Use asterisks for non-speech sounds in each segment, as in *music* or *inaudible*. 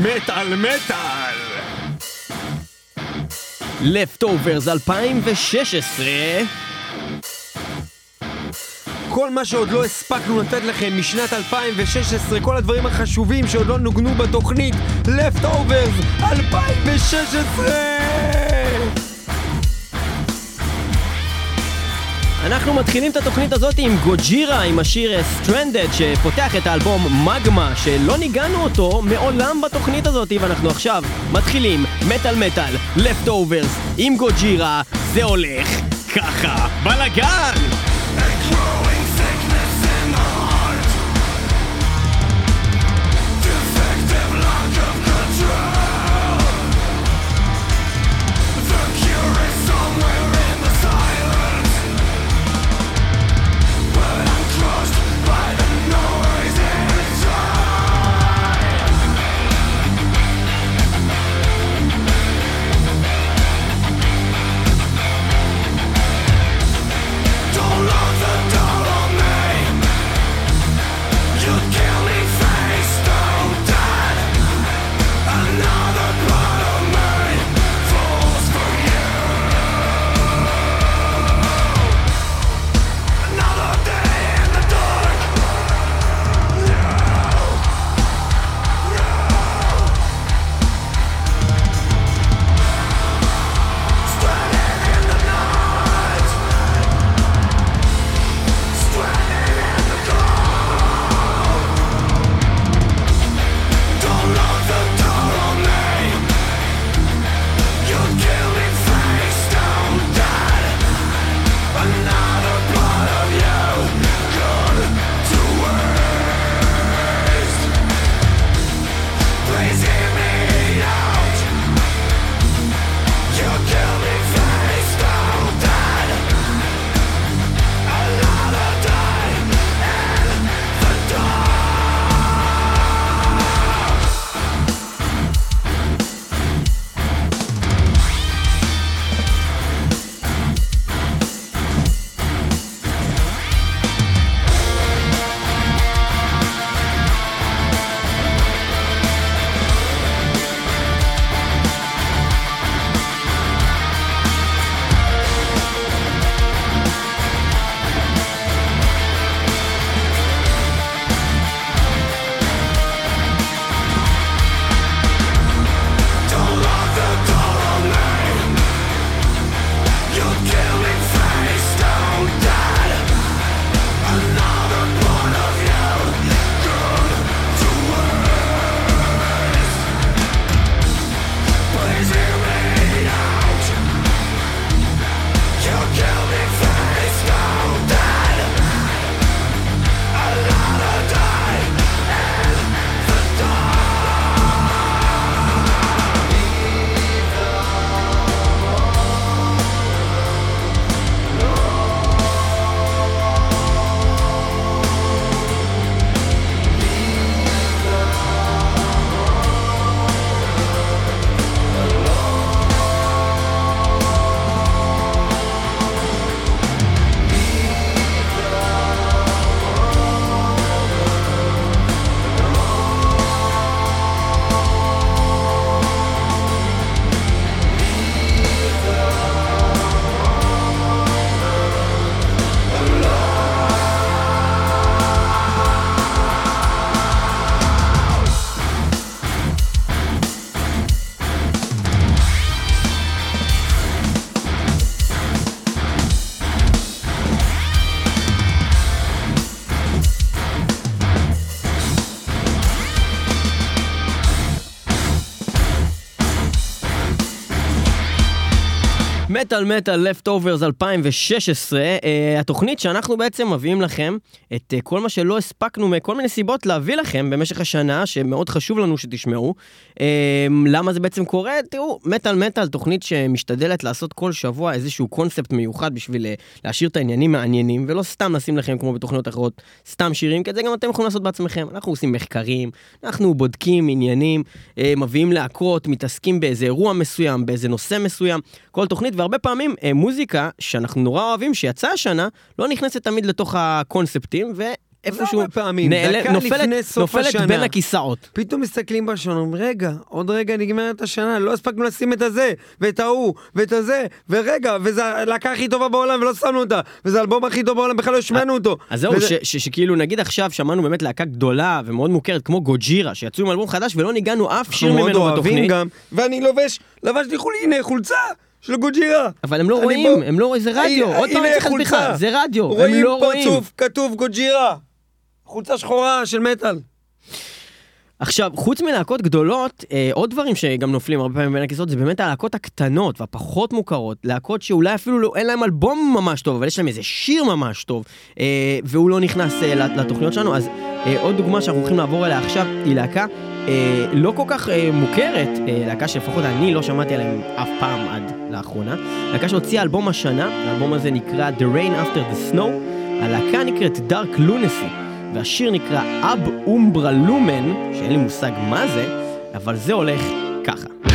מטאל מטאל! לפטוברס 2016 כל מה שעוד לא הספקנו לתת לכם משנת 2016, כל הדברים החשובים שעוד לא נוגנו בתוכנית Leftovers 2016! אנחנו מתחילים את התוכנית הזאת עם גוג'ירה, עם השיר סטרנדד, שפותח את האלבום מגמה, שלא ניגענו אותו מעולם בתוכנית הזאת, ואנחנו עכשיו מתחילים מטאל מטאל, לפטוברס, עם גוג'ירה, זה הולך ככה, בלאגן! מטאל מטאל לפטוברס 2016, uh, התוכנית שאנחנו בעצם מביאים לכם את uh, כל מה שלא הספקנו מכל מיני סיבות להביא לכם במשך השנה, שמאוד חשוב לנו שתשמעו. Uh, למה זה בעצם קורה? תראו, מטאל מטאל, תוכנית שמשתדלת לעשות כל שבוע איזשהו קונספט מיוחד בשביל uh, להשאיר את העניינים מעניינים, ולא סתם לשים לכם כמו בתוכניות אחרות, סתם שירים, כי את זה גם אתם יכולים לעשות בעצמכם. אנחנו עושים מחקרים, אנחנו בודקים עניינים, uh, מביאים להקות, מתעסקים באיזה אירוע מסוים, באיזה נושא מסוים, כל תוכנית, והרבה פעמים אה, מוזיקה שאנחנו נורא אוהבים, שיצאה השנה, לא נכנסת תמיד לתוך הקונספטים, איפשהו הרבה פעמים, נעל- דקה נופלת, לפני סוף נופלת השנה. בין הכיסאות. פתאום מסתכלים בשעון, אומרים, רגע, עוד רגע נגמרת השנה, לא הספקנו לשים את הזה, ואת ההוא, ואת הזה, ורגע, וזו הלהקה הכי טובה בעולם ולא שמנו אותה, וזה האלבום הכי טוב בעולם, בכלל לא השמענו אותו. אז זהו, וזה- ש- ש- שכאילו נגיד עכשיו שמענו באמת להקה גדולה ומאוד מוכרת כמו גוג'ירה, שיצאו עם אלבום חדש ולא ניגענו אף שיר אנחנו מאוד ממנו אוהבים בתוכנית. גם, ואני לובש, לבשתי חול, הנה חולצה של גוג'ירה. אבל הם לא רואים, בוא- הם לא רואים, זה רדיו, עוד פעם אני צריך להסביר לך. זה רדיו, הם רואים לא רואים. פרצוף, כתוב גוג'ירה. חולצה שחורה של מטאל. עכשיו, חוץ מלהקות גדולות, אה, עוד דברים שגם נופלים הרבה פעמים בין הכיסאות, זה באמת הלהקות הקטנות והפחות מוכרות, להקות שאולי אפילו לא, אין להם אלבום ממש טוב, אבל יש להם איזה שיר ממש טוב, אה, והוא לא נכנס אה, לתוכניות שלנו, אז אה, עוד דוגמה שאנחנו הולכים לעבור אליה עכשיו, היא להקה אה, לא כל כך אה, מוכרת, אה, להקה שלפחות אני לא שמעתי עליהם אף פעם עד לאחרונה, להקה שהוציאה אלבום השנה, האלבום הזה נקרא The Rain After the Snow, הלהקה נקראת Dark Lunacy. והשיר נקרא אב אומברה לומן, שאין לי מושג מה זה, אבל זה הולך ככה.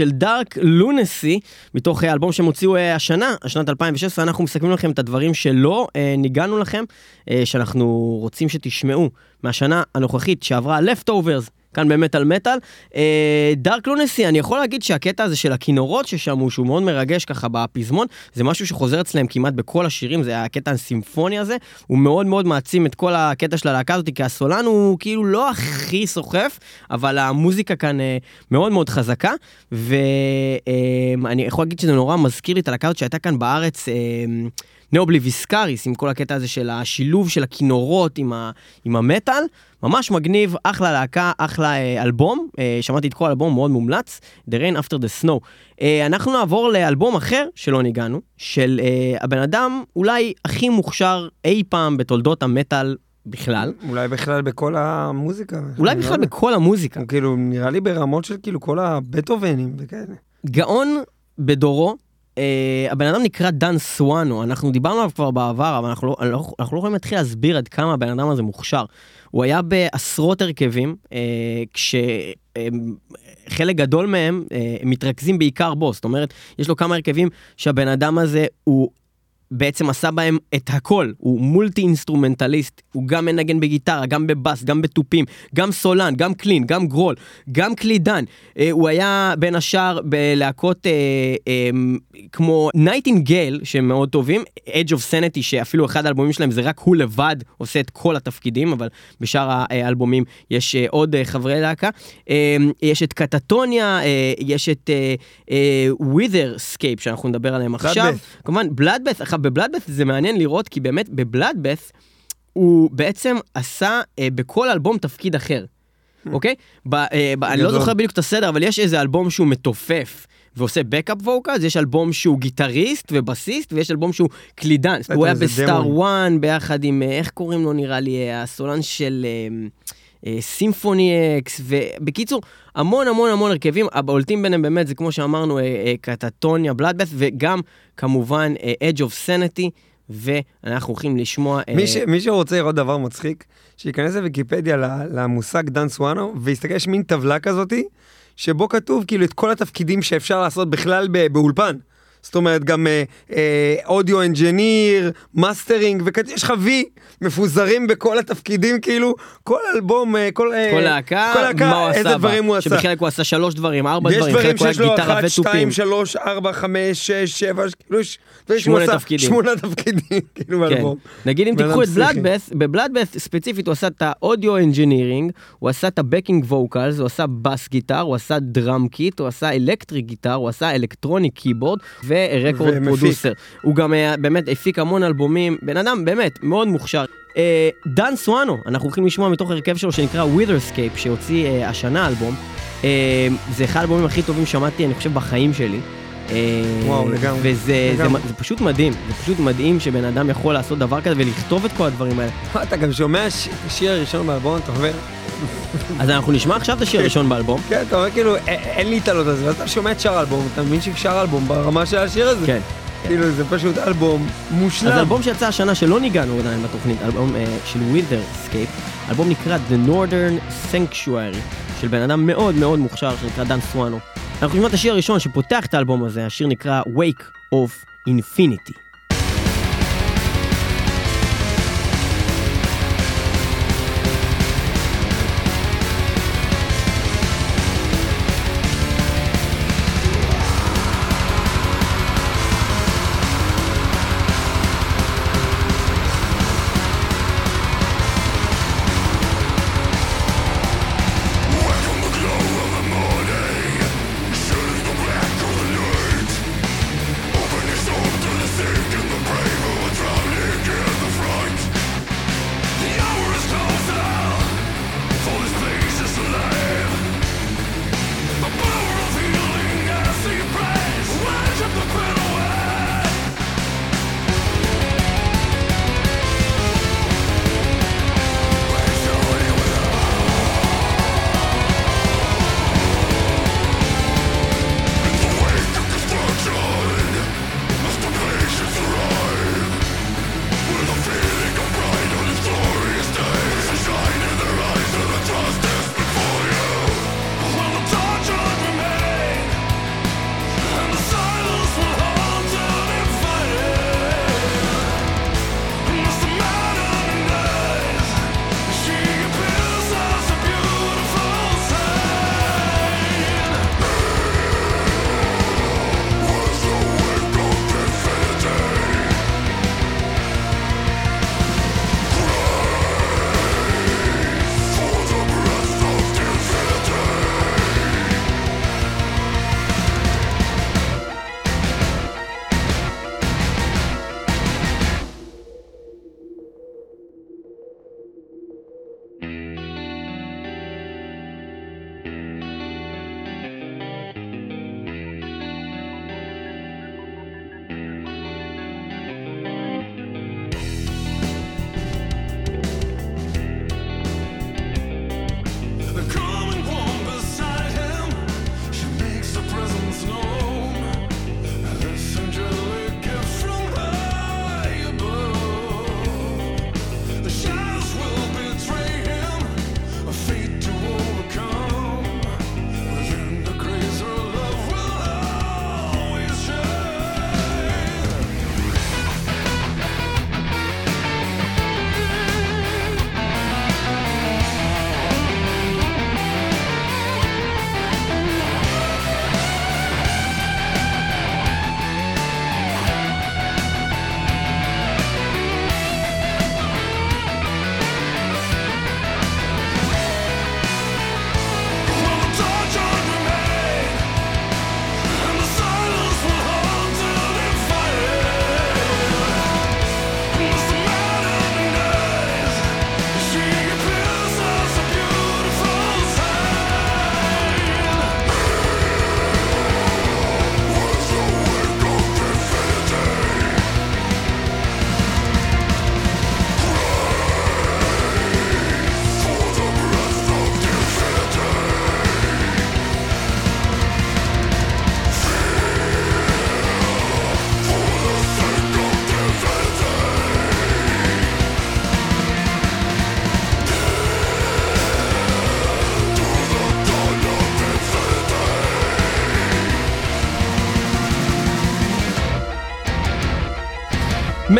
של דארק לונסי, מתוך אה, אלבום שהם הוציאו אה, השנה, השנת 2016, אנחנו מסכמים לכם את הדברים שלא אה, ניגענו לכם, אה, שאנחנו רוצים שתשמעו מהשנה הנוכחית שעברה Leftovers. כאן במטאל מטאל. דארק לונסי, אני יכול להגיד שהקטע הזה של הכינורות ששמעו, שהוא מאוד מרגש ככה בפזמון, זה משהו שחוזר אצלם כמעט בכל השירים, זה הקטע הסימפוני הזה, הוא מאוד מאוד מעצים את כל הקטע של הלהקה הזאת, כי הסולן הוא כאילו לא הכי סוחף, אבל המוזיקה כאן אה, מאוד מאוד חזקה, ואני יכול להגיד שזה נורא מזכיר לי את הלהקה הזאת שהייתה כאן בארץ. אה, Ne Obliviscaris, עם כל הקטע הזה של השילוב של הכינורות עם, ה, עם המטאל. ממש מגניב, אחלה להקה, אחלה אה, אלבום. אה, שמעתי את כל האלבום, מאוד מומלץ. The Rain After the Snow. אה, אנחנו נעבור לאלבום אחר שלא ניגענו, של אה, הבן אדם אולי הכי מוכשר אי פעם בתולדות המטאל בכלל. אולי בכלל בכל המוזיקה. אולי לא בכלל יודע. בכל המוזיקה. הוא כאילו, נראה לי ברמות של כאילו כל הבטהובנים וכאלה. גאון בדורו. Uh, הבן אדם נקרא דן סואנו, אנחנו דיברנו עליו כבר בעבר, אבל אנחנו לא, אנחנו, אנחנו לא יכולים להתחיל להסביר עד כמה הבן אדם הזה מוכשר. הוא היה בעשרות הרכבים, uh, כשחלק גדול מהם uh, מתרכזים בעיקר בו, זאת אומרת, יש לו כמה הרכבים שהבן אדם הזה הוא בעצם עשה בהם את הכל, הוא multi-instrumentalist, הוא גם מנגן בגיטרה, גם בבאס, גם בתופים, גם סולן, גם clean, גם growl, גם קלידן. אה, הוא היה בין השאר בלהקות אה, אה, כמו Nightingale, שהם מאוד טובים, Edge of Sanity, שאפילו אחד האלבומים שלהם זה רק הוא לבד עושה את כל התפקידים, אבל בשאר האלבומים יש אה, עוד אה, חברי להקה. אה, יש את Katatonia, אה, יש את Witherscape, שאנחנו נדבר עליהם עכשיו. כמובן, Bloodbath, ב Bloodbath זה מעניין לראות, כי באמת ב Bloodbath הוא בעצם עשה אה, בכל אלבום תפקיד אחר, אוקיי? ב, אה, ב, אני לא. זוכר בדיוק את הסדר, אבל יש איזה אלבום שהוא מתופף. ועושה backup vocals, יש אלבום שהוא גיטריסט ובסיסט, ויש אלבום שהוא קלידן. הוא היה ב Star One ביחד עם, אה, איך קוראים לו נראה לי, אה, הסולן של אה, Symphony X, ובקיצור, המון המון המון הרכבים, הבולטים ביניהם באמת זה כמו שאמרנו, אה, אה, Katatonia, Bloodbath, וגם כמובן אה, Edge of Sanity, ואנחנו הולכים לשמוע... אה, מי, ש, מי שרוצה לראות דבר מצחיק, שייכנס לוויקיפדיה למושג דן סואנו, ויסתכל, יש מין טבלה כזאתי, שבו כתוב כאילו את כל התפקידים שאפשר לעשות בכלל באולפן. זאת אומרת, גם audio engineer, mastering, ויש לך וי מפוזרים בכל התפקידים, כאילו, כל אלבום, אה, כל... אה, כל להקה, כל להקה, מה הוא עשה איזה? דברים הוא עשה. שבחלק הוא עשה שלוש דברים, ארבע יש דברים, דברים חלק הוא היה שיש לו גיטרה אחת, ותופים. שתיים, שלוש, ארבע, חמש, שש, שבע, כאילו יש... דברים שמונה תפקידים. שמונה תפקידים, *laughs* כאילו, כן. באלבום. נגיד אם תיקחו את פסיכי. Bloodbath, ב Bloodbath ספציפית הוא עשה את ה audio engineering, הוא עשה את ה backing vocals, הוא עשה bass guitar, הוא עשה drum kit, הוא עשה electric guitar, הוא עשה electronic keyboard ו record ומפיק. producer. הוא גם אה, באמת הפיק המון אלבומים, בן אדם באמת מאוד מוכשר. אה, דן סואנו, אנחנו הולכים לשמוע מתוך הרכב שלו שנקרא Witherscape, שהוציא אה, השנה אלבום. אה, זה אחד האלבומים הכי טובים ששמעתי, אני חושב, בחיים שלי. אה, וואו, לגמרי, וזה זה, לגמרי. זה פשוט מדהים, זה פשוט מדהים שבן אדם יכול לעשות דבר כזה ולכתוב את כל הדברים האלה. אתה גם שומע ש- את השיר הראשון באלבום, אתה אומר, אז אנחנו נשמע עכשיו את השיר הראשון באלבום. כן, אתה אומר כאילו, "א- אין לי התעלות על זה, ואז אתה שומע את שאר האלבום, אתה מבין ששר האלבום ברמה של השיר הזה. כן. כאילו, זה פשוט אלבום מושלם. אז אלבום שיצא השנה שלא ניגענו עדיין בתוכנית, אלבום אה, של Witherscape, אלבום נקרא The Northern Sanctuary, של בן אדם מאוד מאוד מוכשר שנקרא דן סואנו. אנחנו נשמע את השיר הראשון שפותח את האלבום הזה, השיר נקרא Wake of Infinity.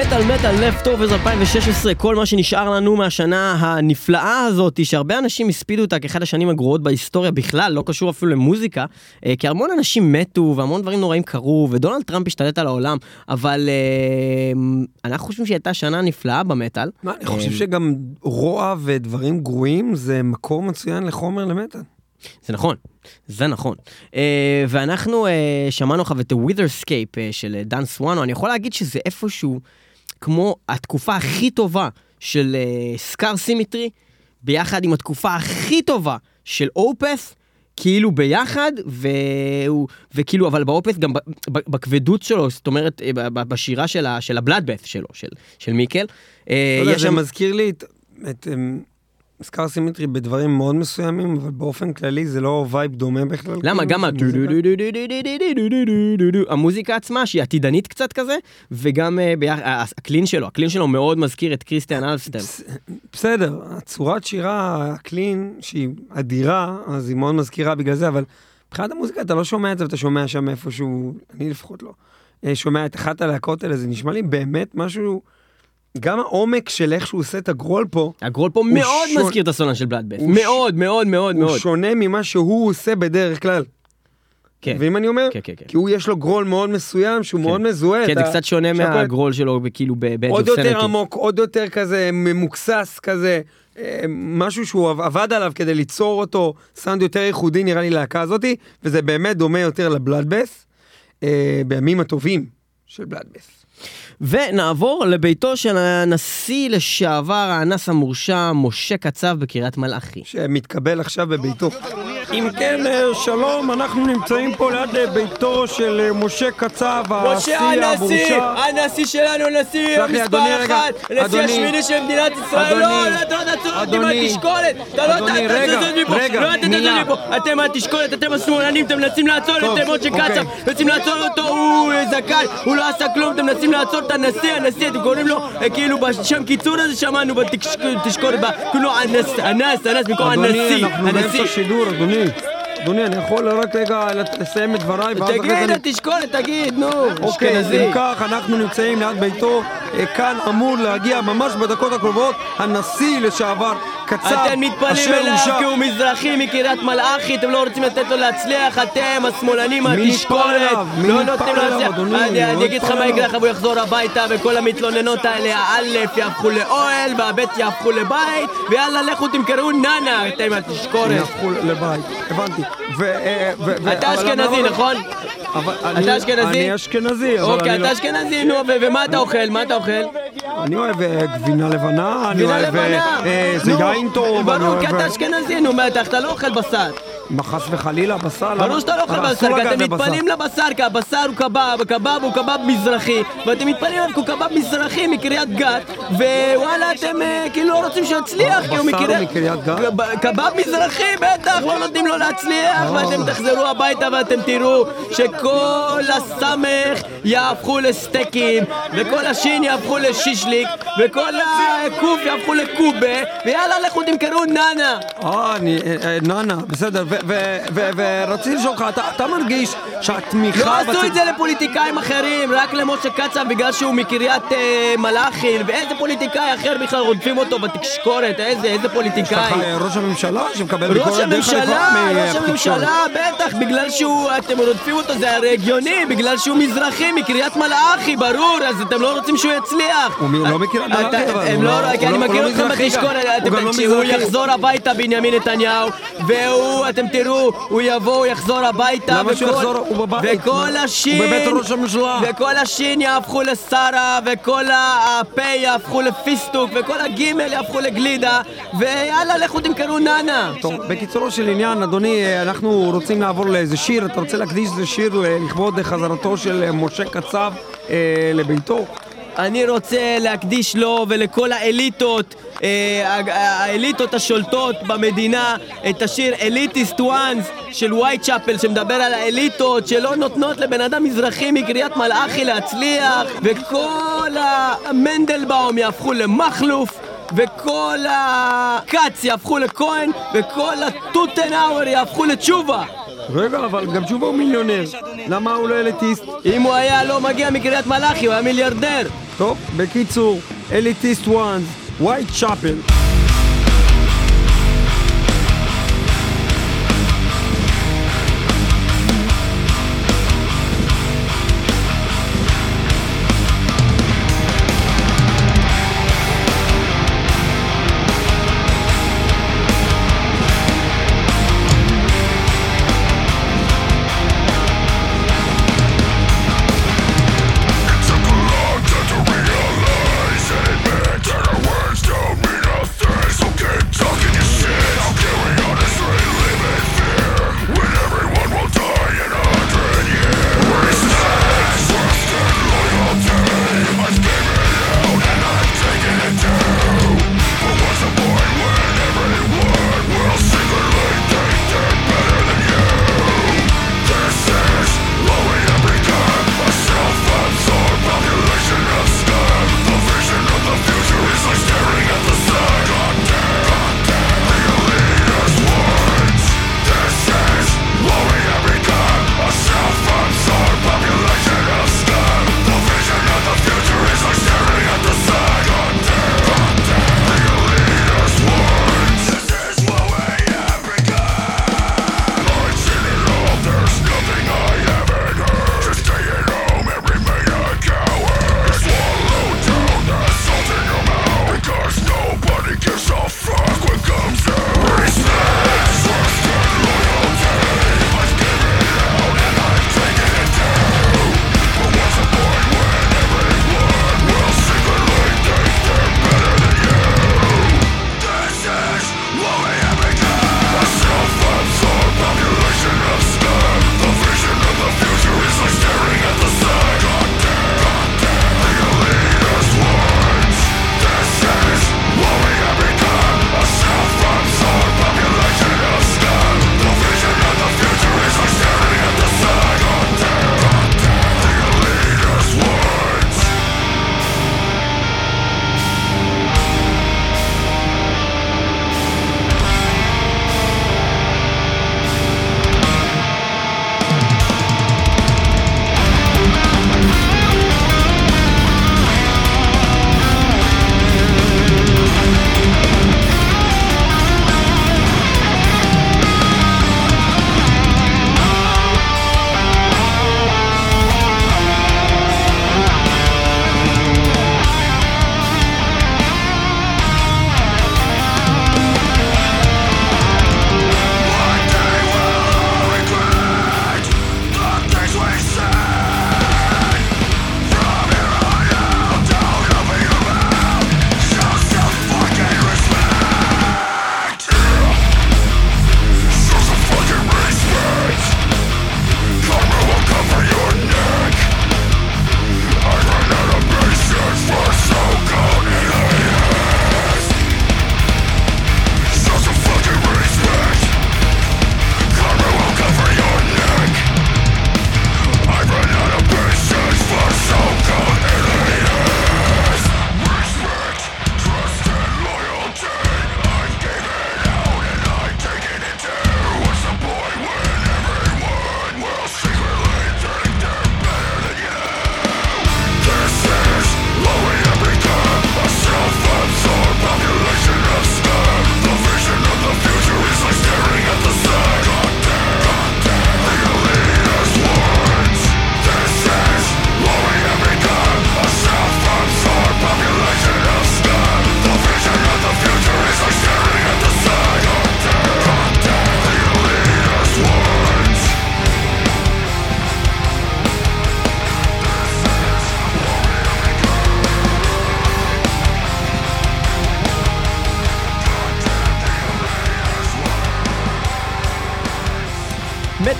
מטאל מטאל לפטוברס 2016, כל מה שנשאר לנו מהשנה הנפלאה הזאת, שהרבה אנשים הספידו אותה כאחד השנים הגרועות בהיסטוריה בכלל, לא קשור אפילו למוזיקה, אה, כי המון אנשים מתו והמון דברים נוראים קרו, ודונלד טראמפ השתלט על העולם, אבל אה, אנחנו חושבים שהיא הייתה שנה נפלאה במטאל. מה, אני חושב שגם רוע ודברים גרועים זה מקור מצוין לחומר למטאל. זה נכון, זה נכון. Uh, ואנחנו uh, שמענו עכשיו את ה-Witherscape uh, של דן סואנו, אני יכול להגיד שזה איפשהו כמו התקופה הכי טובה של סקאר uh, סימטרי, ביחד עם התקופה הכי טובה של אופס, כאילו ביחד, ו... וכאילו, אבל באופס גם בכבדות שלו, זאת אומרת, בשירה של הבלאדבאף שלו, של, של מיקל. לא יודע, זה שם... מזכיר לי את... את מזכר סימטרי בדברים מאוד מסוימים, אבל באופן כללי זה לא vibe דומה בכלל. למה? גם המוזיקה עצמה, שהיא עתידנית קצת כזה, וגם ה clean שלו, ה clean שלו מאוד מזכיר את קריסטיאן אלבסטם. בסדר, הצורת שירה, ה clean, שהיא אדירה, אז היא מאוד מזכירה בגלל זה, אבל מבחינת המוזיקה אתה לא שומע את זה, ואתה שומע שם איפשהו, אני לפחות לא, שומע את אחת הלהקות האלה, זה נשמע לי באמת משהו... גם העומק של איך שהוא עושה את ה growl פה, ה growl פה מאוד שונ... מזכיר את הסולן של בלאדבאס, מאוד מאוד מאוד הוא מאוד. הוא שונה ממה שהוא עושה בדרך כלל. כן. ואם אני אומר? כן, כן, כן. כי הוא יש לו גרול מאוד מסוים שהוא כן. מאוד מזוהה. כן, זה קצת שונה מהגרול שלו כאילו באג' עוד יותר עמוק, עוד יותר כזה ממוקסס כזה. אה, משהו שהוא עבד עליו כדי ליצור אותו סאונד יותר ייחודי נראה לי להקה הזאתי, וזה באמת דומה יותר לבלאדבאס, אה, בימים הטובים של בלאדבאס. ונעבור לביתו של הנשיא לשעבר, האנס המורשע, משה קצב בקריית מלאכי. שמתקבל עכשיו בביתו. אם כן, אה, שלום, אנחנו נמצאים פה ליד אה, ביתו של אה, משה קצב, הנשיא המורשע. הנשיא שלנו, הנשיא מספר אחת, הנשיא השמיני של מדינת ישראל. לא, אתה לא תעצור אותי מהתשקולת. אתה לא תעצור אותי מפה. רגע, לא תעצור מפה. אתם מהתשקולת, אתם השמאלנים, אתם מנסים לעצור את משה אוקיי. קצב. מנסים לעצור אותו, הוא זכאי, הוא לא עשה כלום, אתם מנסים לעצור את הנשיא, הנשיא, אתם קוראים לו, כאילו בשם קיצור הזה שמענו בתשקולת, כאילו אנס, אנס, אנס, במקום הנשיא. אדוני, אנחנו באמצע שידור, אדוני. אדוני, אני יכול רק רגע לסיים את דבריי, ואז אחרי זה... תגיד, תשקולת, תגיד, נו. אוקיי, אז אם כך, אנחנו נמצאים ליד ביתו, כאן אמור להגיע ממש בדקות הקרובות הנשיא לשעבר, קצב, אתם מתפלאים אליו כי הוא מזרחי מקריית מלאכי, אתם לא רוצים לתת לו להצליח, אתם השמאלנים מהתשקולת, לא נותנים לו להצליח. אני אגיד לך מה יקרה לך, הוא יחזור הביתה וכל המתלוננות האלה, האלף יהפכו לאוהל והבית יהפכו לבית, ויאללה לכו תמכרו נאנה, אתם מהתשקולת. יהפכו לבית, הבנתי. אתה אשכנזי, נכון? אתה אשכנזי? אני אשכנזי, אבל אוקיי, אתה אשכנזי, נו, ומה אתה אוכל? מה אתה אוכל? אני אוהב גבינה לבנה, אני אוהב איזה יין טוב. ברור, כי אתה אשכנזי, נו, אתה לא אוכל בשר. מה חס וחלילה בשר? ברור שאתה לא אוכל בשר, כי אתם מתפנים לבשר, כי הבשר הוא קבב, קבב הוא קבב מזרחי, ואתם מתפנים אליו כי הוא קבב מזרחי מקריית גת, ווואלה אתם כאילו לא רוצים שהוא יצליח, כי הוא מקריית גת? קבב מזרחי, בטח, לא נותנים לו להצליח, ואתם תחזרו הביתה ואתם תראו שכל הסמך יהפכו לסטייקים, וכל השין יהפכו לשישליק, וכל הקוף יהפכו לקובה, ויאללה לכו תמכרו נאנה. אה, נאנה, בסדר. ורציתי לשאול אותך, אתה מרגיש שהתמיכה... לא עשו את זה לפוליטיקאים אחרים, רק למשה קצב בגלל שהוא מקריית מלאכי, ואיזה פוליטיקאי אחר בכלל רודפים אותו בתקשורת, איזה פוליטיקאי? ראש הממשלה שמקבל ביקורת ראש הממשלה, ראש הממשלה, בטח, בגלל שהוא, אתם רודפים אותו, זה הרי הגיוני, בגלל שהוא מזרחי מקריית מלאכי, ברור, אז אתם לא רוצים שהוא יצליח. הוא לא מקריית מלאכי, אבל הם לא, אני מכיר אתכם בתשקורת, כשהוא יחזור הביתה בנימין נתניהו, והוא, אתם תראו, הוא יבוא, הוא יחזור הביתה, למה שהוא יחזור? הוא בבית. וכל השין, הוא בבית ראש הממשלה. וכל השין יהפכו לשרה, וכל הפה יהפכו לפיסטוק, וכל הגימל יהפכו לגלידה, ויאללה, לכו תמכרו נאנה. טוב, בקיצורו של עניין, אדוני, אנחנו רוצים לעבור לאיזה שיר, אתה רוצה להקדיש איזה שיר לכבוד חזרתו של משה קצב אה, לביתו? אני רוצה להקדיש לו ולכל האליטות, אה, האליטות השולטות במדינה, את השיר אליטיסט וואנס של וייט שמדבר על האליטות שלא נותנות לבן אדם מזרחי מקריית מלאכי להצליח וכל המנדלבאום יהפכו למכלוף וכל הכץ יהפכו לכהן וכל הטוטנאוור יהפכו לתשובה רגע, אבל גם תשובה הוא מיליונר. למה הוא לא אליטיסט? אם הוא היה לא מגיע מקריית מלאכי, הוא היה מיליארדר. טוב, בקיצור, אליטיסט וואנס, ווייט צ'אפל.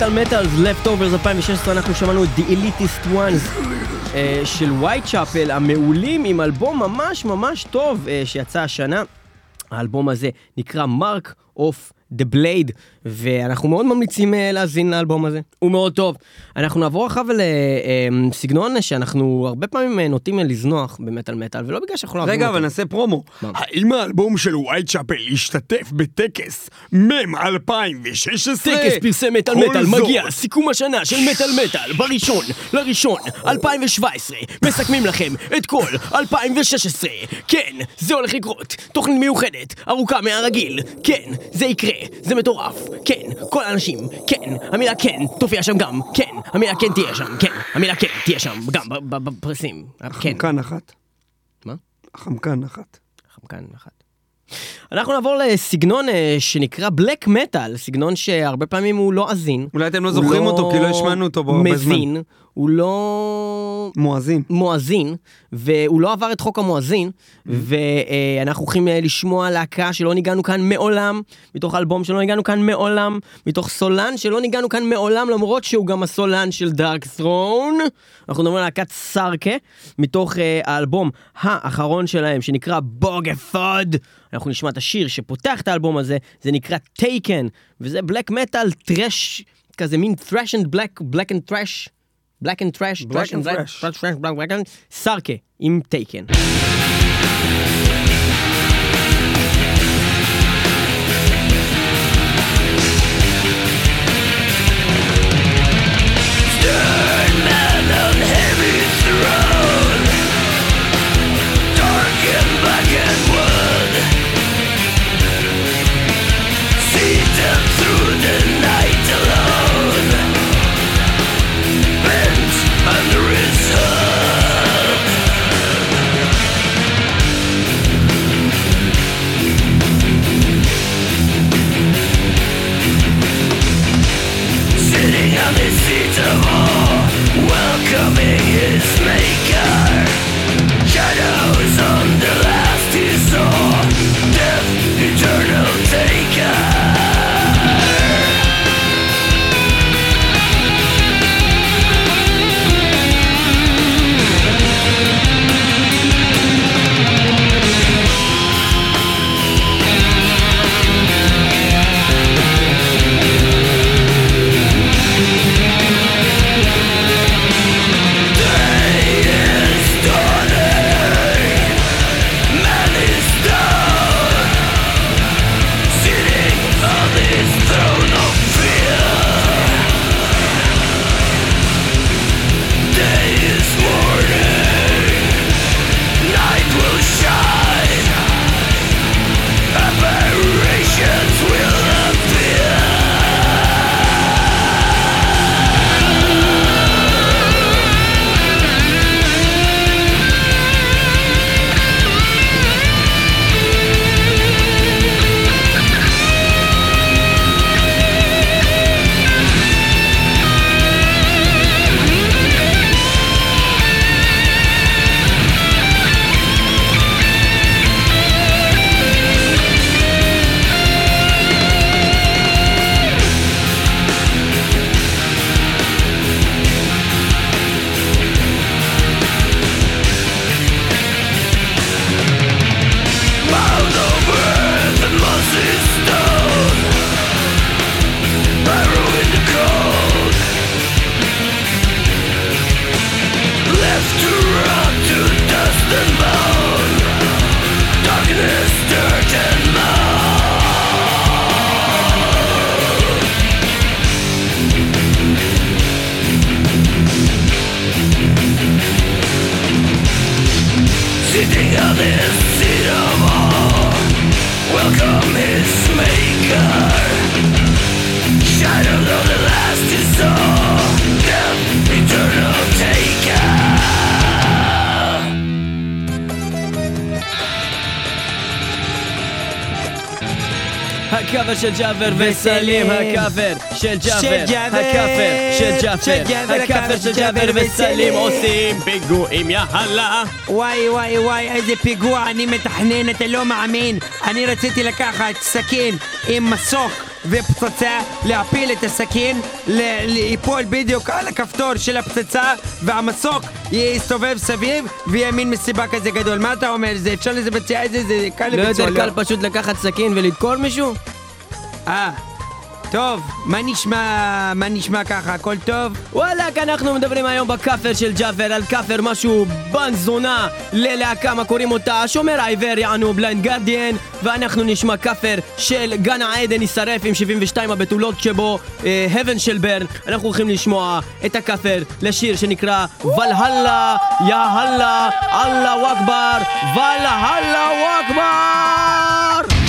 מטאל מטאל, Leftovers 2016, אנחנו שמענו את The Elitist Ones אה, של Whitechapel המעולים עם אלבום ממש ממש טוב אה, שיצא השנה. האלבום הזה נקרא Mark of The Blade, ואנחנו מאוד ממליצים אה, להאזין לאלבום הזה, הוא מאוד טוב. אנחנו נעבור עכשיו לסגנון שאנחנו הרבה פעמים אה, נוטים לזנוח במטאל מטאל, ולא בגלל שאנחנו לא אוהבים רגע, אותו. אבל נעשה פרומו. האם האלבום של Whitechapel השתתף בטקס מ' 2016? טקס פרסי מטאל מטאל. מגיע, סיכום השנה של מטאל מטאל, בראשון, לראשון, 2017, מסכמים לכם את כל 2016. כן, זה הולך לקרות, תוכנית מיוחדת, ארוכה מהרגיל, כן, זה יקרה, זה מטורף, כן, כל האנשים, כן, המילה כן תופיע שם גם, כן, המילה כן תהיה שם, כן, המילה כן תהיה שם, גם ב- ב- בפרסים, כן. חמקן אחת. מה? חמקן אחת. חמקן אחת. אנחנו נעבור לסגנון אה, שנקרא בלק מטאל, סגנון שהרבה פעמים הוא לא עזין. אולי אתם לא זוכרים אותו, כי לא השמענו אותו הרבה זמן. מבין, הוא לא מואזין. מואזין, והוא לא עבר את חוק המואזין, ואנחנו הולכים אה, לשמוע להקה שלא ניגענו כאן מעולם, מתוך אלבום שלא ניגענו כאן מעולם, מתוך סולן שלא ניגענו כאן מעולם, למרות שהוא גם הסולן של דארק ת'רון. אנחנו מדברים על להקת סארקה, מתוך אה, האלבום האחרון שלהם, שנקרא בוגפוד. אנחנו נשמע את השיר שפותח את האלבום הזה, זה נקרא טייקן, וזה בלק מטאל טרש, כזה מין thrash and black, black and trash. black and trash, Black trash and black, Thrash. trash, trash, black, black and סארקה עם טייקן. ג'אבר וסלים, הקאבר של ג'אבר, הקאבר של ג'אבר, הקאבר של ג'אבר וסלים עושים פיגועים יאללה. וואי וואי וואי איזה פיגוע אני מתכנן אתה לא מאמין. אני רציתי לקחת סכין עם מסוק ופצצה להפיל את הסכין ליפול בדיוק על הכפתור של הפצצה והמסוק יסתובב סביב ויהיה מין מסיבה כזה גדול. מה אתה אומר? זה אפשר לזה בציעה איזה זה קל לא לביצוע יותר קל פשוט לקחת סכין ולדקור מישהו? אה, טוב, מה נשמע, מה נשמע ככה, הכל טוב? וואלאק, אנחנו מדברים היום בכאפר של ג'אפר על כאפר משהו בן זונה ללהקה, מה קוראים אותה? השומר העיוור יענו Blind Guardian ואנחנו נשמע כאפר של גן העדן יישרף עם 72 הבתולות שבו, אה, Heaven Shall Burn אנחנו הולכים לשמוע את הכאפר לשיר שנקרא ולהלה, יא הללה, אללהו אכבר, ולהלה אכבר!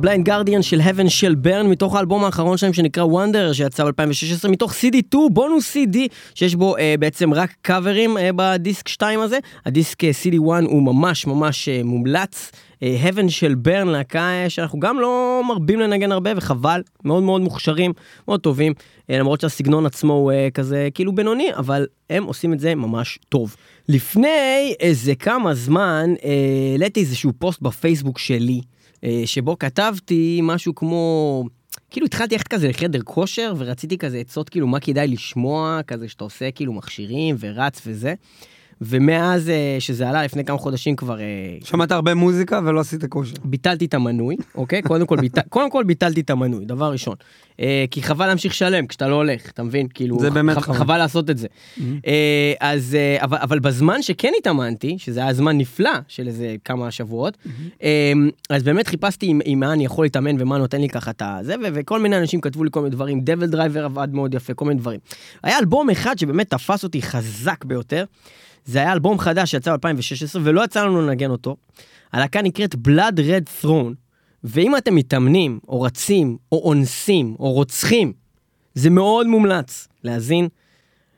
קאבר ל Blind Guardian של Heaven Shall Burn מתוך האלבום האחרון שלהם שנקרא Wanderer שיצא ב-2016 מתוך CD2 bonus CD שיש בו אה, בעצם רק קאברים אה, בדיסק 2 הזה. הדיסק אה, CD1 הוא ממש ממש אה, מומלץ. Heaven Shall Burn להקה שאנחנו גם לא מרבים לנגן הרבה וחבל מאוד מאוד מוכשרים מאוד טובים. למרות שהסגנון עצמו הוא כזה כאילו בינוני אבל הם עושים את זה ממש טוב. לפני איזה כמה זמן העליתי איזשהו פוסט בפייסבוק שלי, שבו כתבתי משהו כמו, כאילו התחלתי ללכת כזה לחדר כושר, ורציתי כזה עצות כאילו מה כדאי לשמוע, כזה שאתה עושה כאילו מכשירים ורץ וזה. ומאז אה, שזה עלה לפני כמה חודשים כבר אה, שמעת הרבה מוזיקה ולא עשית כושר. ביטלתי את המנוי, אוקיי? קודם כל, ביטל, קודם כל ביטלתי את המנוי, דבר ראשון. אה, כי חבל להמשיך לשלם כשאתה לא הולך, אתה מבין? כאילו, זה באמת ח- חבל. חבל לעשות את זה. אה, אז, אה, אבל, אבל בזמן שכן התאמנתי, שזה היה זמן נפלא של איזה כמה שבועות, אה, אז באמת חיפשתי עם, עם מה אני יכול להתאמן ומה נותן לי ככה את הזה, ו- וכל מיני אנשים כתבו לי כל מיני דברים, DevilDriver עבד מאוד יפה, כל מיני דברים. היה אלבום אחד שבאמת תפס אותי חזק ביותר, זה היה אלבום חדש שיצא ב-2016 ולא יצא לנו לנגן אותו. הלהקה נקראת Blood Red Throne, ואם אתם מתאמנים, או רצים, או אונסים, או רוצחים, זה מאוד מומלץ להאזין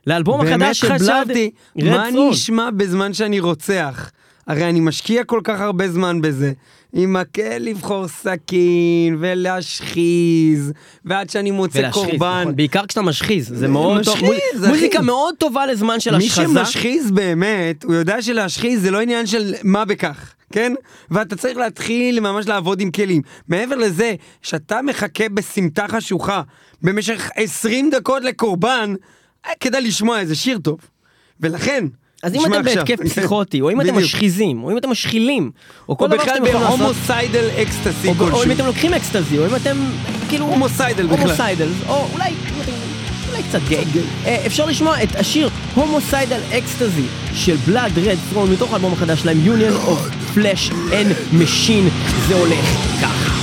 לאלבום באמת החדש של Blood חשבתי, Red מה אני Throne. אשמע בזמן שאני רוצח? הרי אני משקיע כל כך הרבה זמן בזה. עם מקל לבחור סכין, ולהשחיז, ועד שאני מוצא ולהשחיז, קורבן. נכון, בעיקר כשאתה משחיז, זה מאוד טוב, משחיז, מוז- אחי. מוזיקה מאוד טובה לזמן של מי השחזה. שמשחיז באמת, הוא יודע שלהשחיז זה לא עניין של מה בכך, כן? ואתה צריך להתחיל ממש לעבוד עם כלים. מעבר לזה, שאתה מחכה בסמטה חשוכה במשך 20 דקות לקורבן, היה כדאי לשמוע איזה שיר טוב. ולכן, אז אם אתם. בהתקף פסיכוטי, או אם אתם. משחיזים, או אם אתם משחילים, או כל או דבר בכלל שאתם יכולים לעשות, ב homicidal ecstasy או ב- או אם כלשהו. אתם לוקחים אקסטזי, או אם אתם כאילו... homicidal בכלל. homicidal, או אולי, אולי קצת גיי. אה, אפשר לשמוע את השיר Homicidal Ecstasy של Blood Red Throne מתוך האלבום החדש שלהם, Union of Flash and Machine. זה הולך ככה.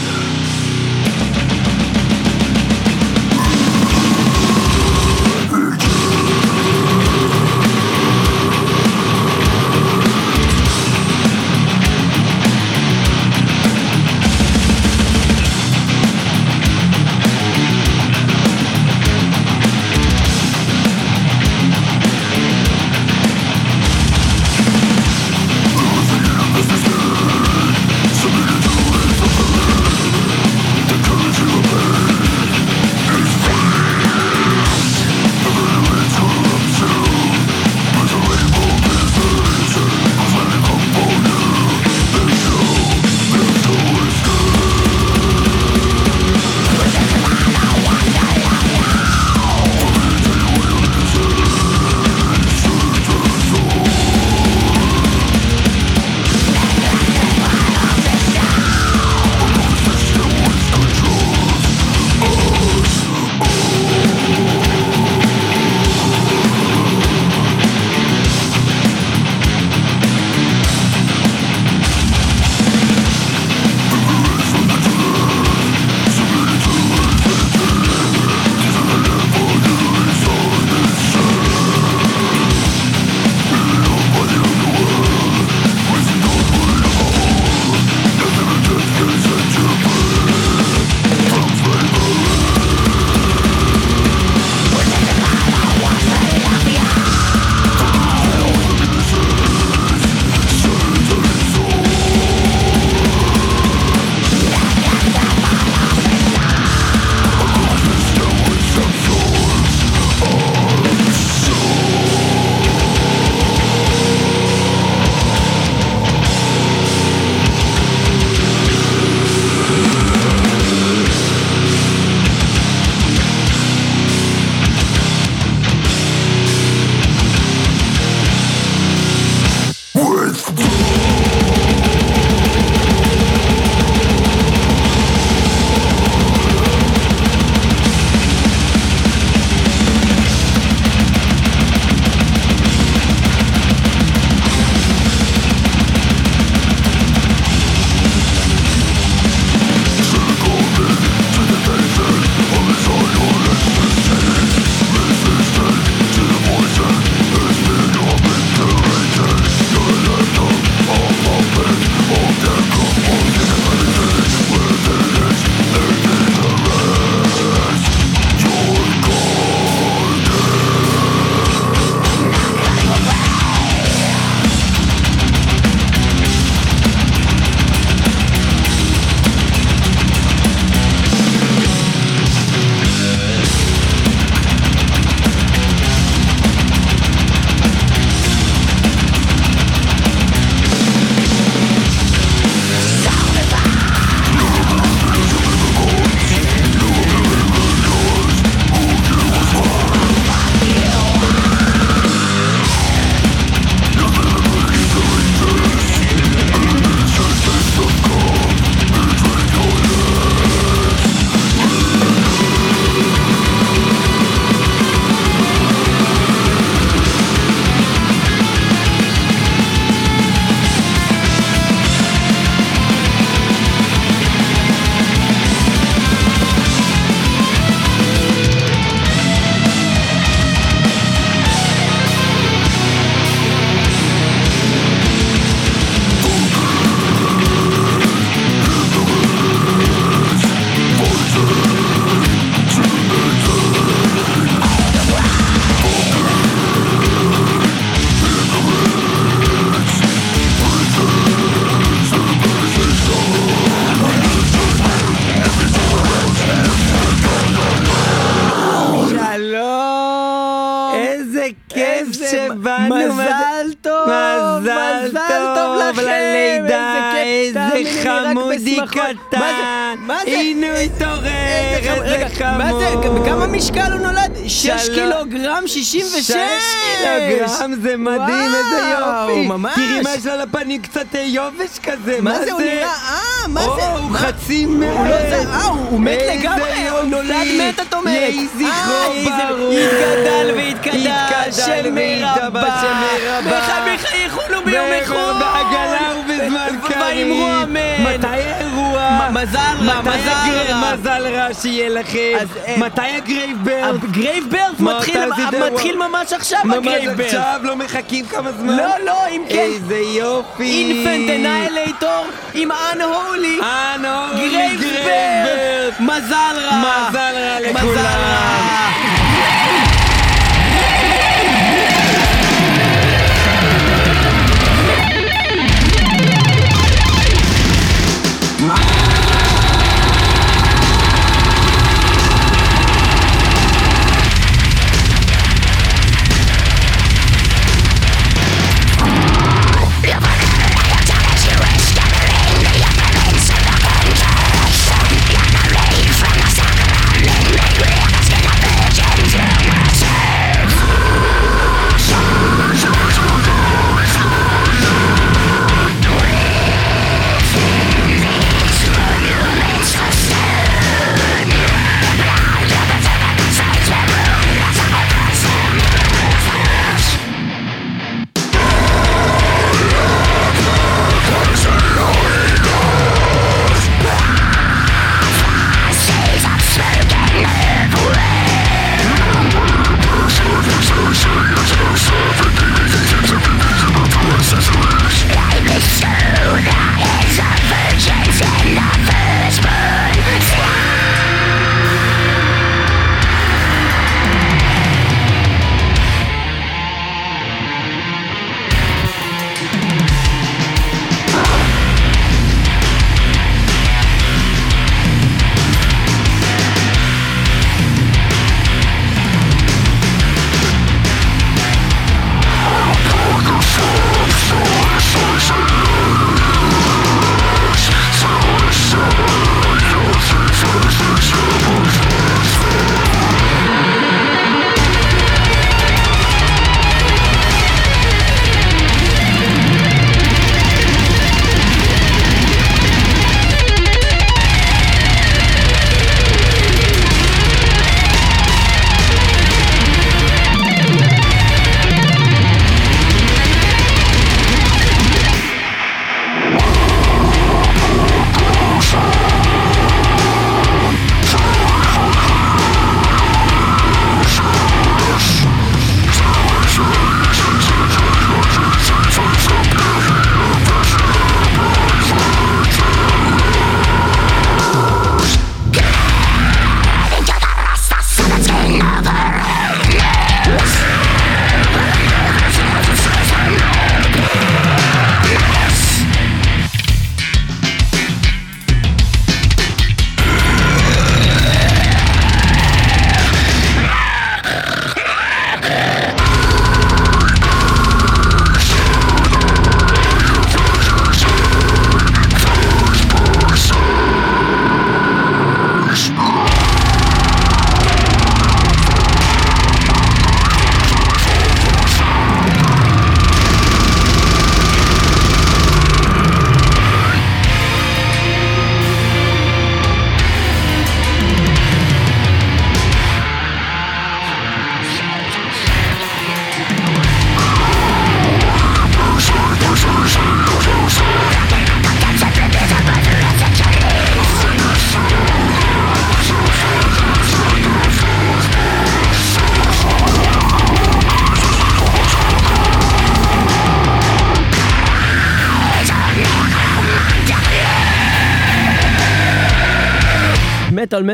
קילוגרם זה מדהים, איזה וואו, יופי. ממש. תראי מה יש לו על הפנים, קצת אה, יובש כזה, מה זה? הוא נראה... אה, מה או, זה? הוא מה? חצי מת. הוא לא זה, אה, הוא הוא מת איזה לגמרי, הוא. נולד מת, את אומרת. יהי זכרו אה, איזה- ויתקדש, יתגדל שם ויתבא, רבה. בחייך יחולו ביום איכות. בעגלה ובזמן קריב. ואמרו אמן. מתי מזל רע, מזל רע. מזל רע שיהיה לכם. אה, מתי הגרייב ברד? הגרייב ברד מה, מתחיל ממש עכשיו, ממש הגרייב ברד. עכשיו, לא מחכים כמה זמן? לא, לא, אם כן. איזה יופי. אינפנט אנאילייטור עם אנהולי. אה, נו, גרייב ברד. מזל רע. מזל רע לכולם.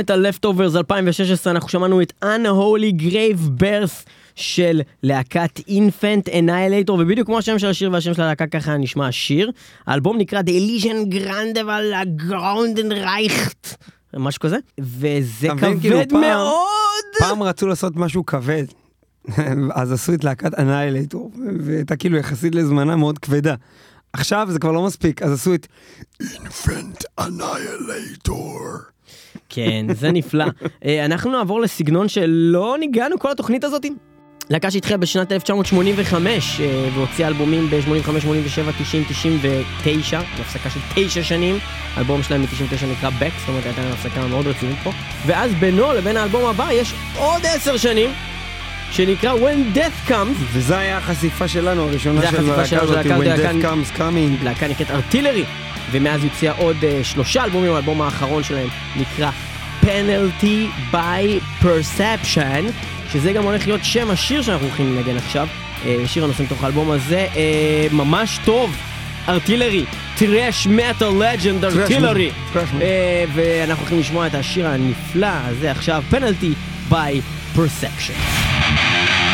מטאל לפטוברס 2016 אנחנו שמענו את Unholy Grave Birth של להקת אינפנט אנאילייטור ובדיוק כמו השם של השיר והשם של הלהקה ככה נשמע השיר. האלבום נקרא The Elysian Grande Gronden Reicht משהו כזה וזה מבין, כאילו, כבד פעם- מאוד. פעם רצו לעשות משהו כבד, *laughs* אז עשו את להקת אנאילייטור, והייתה כאילו יחסית לזמנה מאוד כבדה. עכשיו זה כבר לא מספיק, אז עשו את Infant Annihilator. כן, זה נפלא. אה, אנחנו נעבור לסגנון שלא ניגענו כל התוכנית הזאת. להקה שהתחילה בשנת 1985 אה, והוציאה אלבומים ב-85, 87, 90, 99, הפסקה של תשע שנים. האלבום שלהם מ-99 נקרא Back, זאת אומרת הייתה להם הפסקה מאוד רצינית פה. ואז בינו לבין האלבום הבא יש עוד עשר שנים, שנקרא When Death Comes. וזה היה החשיפה שלנו הראשונה של הלהקה הזאת, When Death Comes Coming. להקה נקראת ארטילרי, ומאז היא הוציאה עוד uh, שלושה אלבומים, האלבום האחרון שלהם נקרא Penalty by Perception, שזה גם הולך להיות שם השיר שאנחנו הולכים לנגן עכשיו, uh, שיר הנושא מתוך האלבום הזה, uh, ממש טוב, ארטילרי, טרש מטאל לג'נד ארטילרי. אה, ואנחנו הולכים לשמוע את השיר הנפלא הזה עכשיו, Penalty by Perception.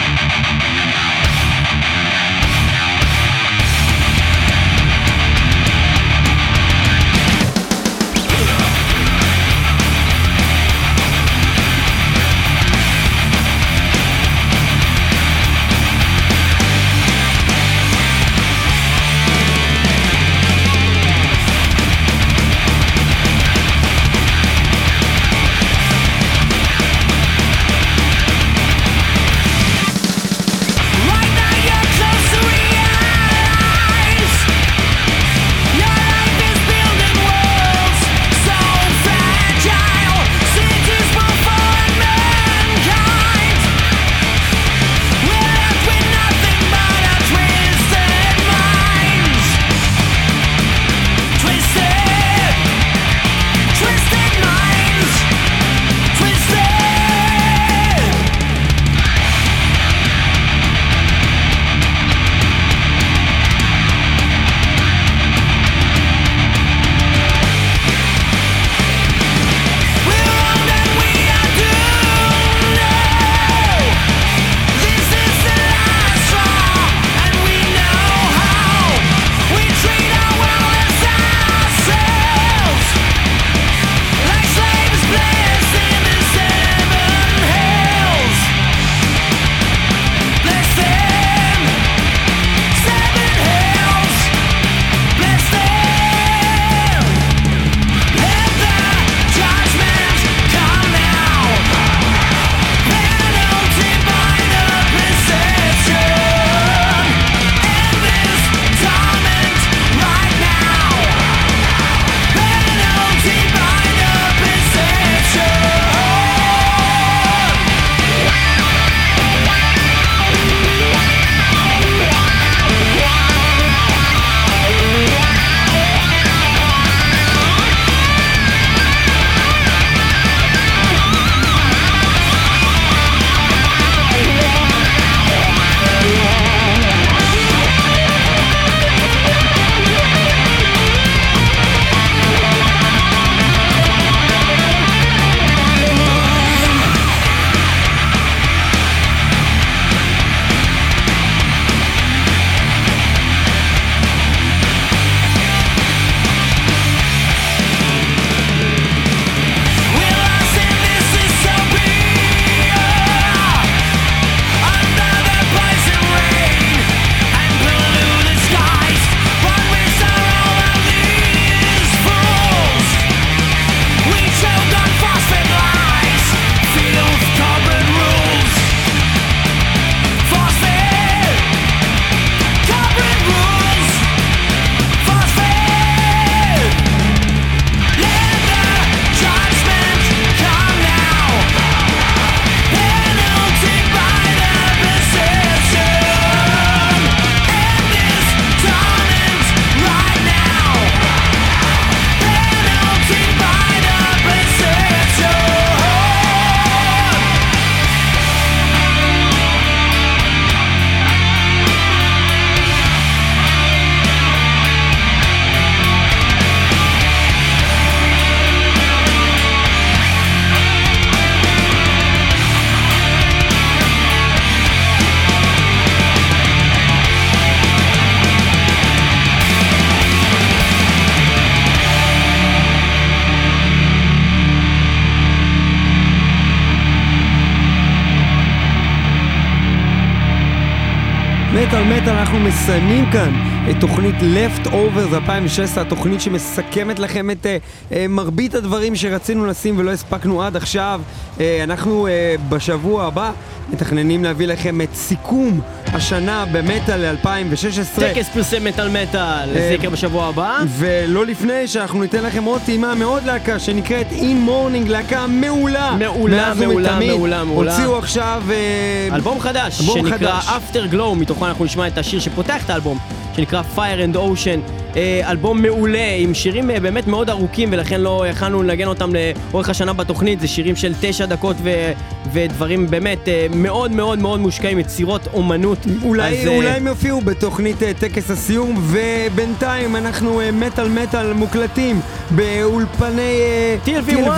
מטאל אנחנו מסיימים כאן אה, תוכנית Left Over 2016, התוכנית שמסכמת לכם את אה, אה, מרבית הדברים שרצינו לשים ולא הספקנו עד עכשיו. אה, אנחנו אה, בשבוע הבא מתכננים להביא לכם את סיכום השנה במטאל 2016. טקס פרסי מטאל מטאל, זה יקרה בשבוע הבא. ולא לפני שאנחנו ניתן לכם עוד טעימה מעוד להקה שנקראת In Morning, להקה מעולה. מעולה, מעולה. מעולה, מעולה. הוציאו עכשיו... אה, אלבום חדש, אלבום שנקרא חדש. After Glow, מתוכו אנחנו נשמע את השיר שפותח את האלבום, שנקרא Fire and Ocean. אה, אלבום מעולה, עם שירים אה, באמת מאוד ארוכים, ולכן לא יכלנו לנגן אותם לאורך השנה בתוכנית, זה שירים של תשע דקות ו- ודברים באמת אה, מאוד מאוד מאוד מושקעים, יצירות אומנות. אולי, אז, אולי הם יופיעו בתוכנית טקס הסיום, ובינתיים אנחנו מטאל מטאל מוקלטים באולפני אה, TLV1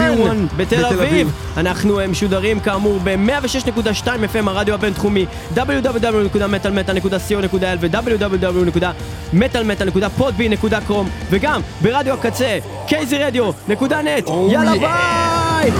בתל אביב. אנחנו משודרים כאמור ב-106.2 FM הרדיו הבינתחומי www.metalmetal.co.il ו-www.metalmetal.podbean.com וגם ברדיו הקצה kzradio.net Oh יאללה. ביי!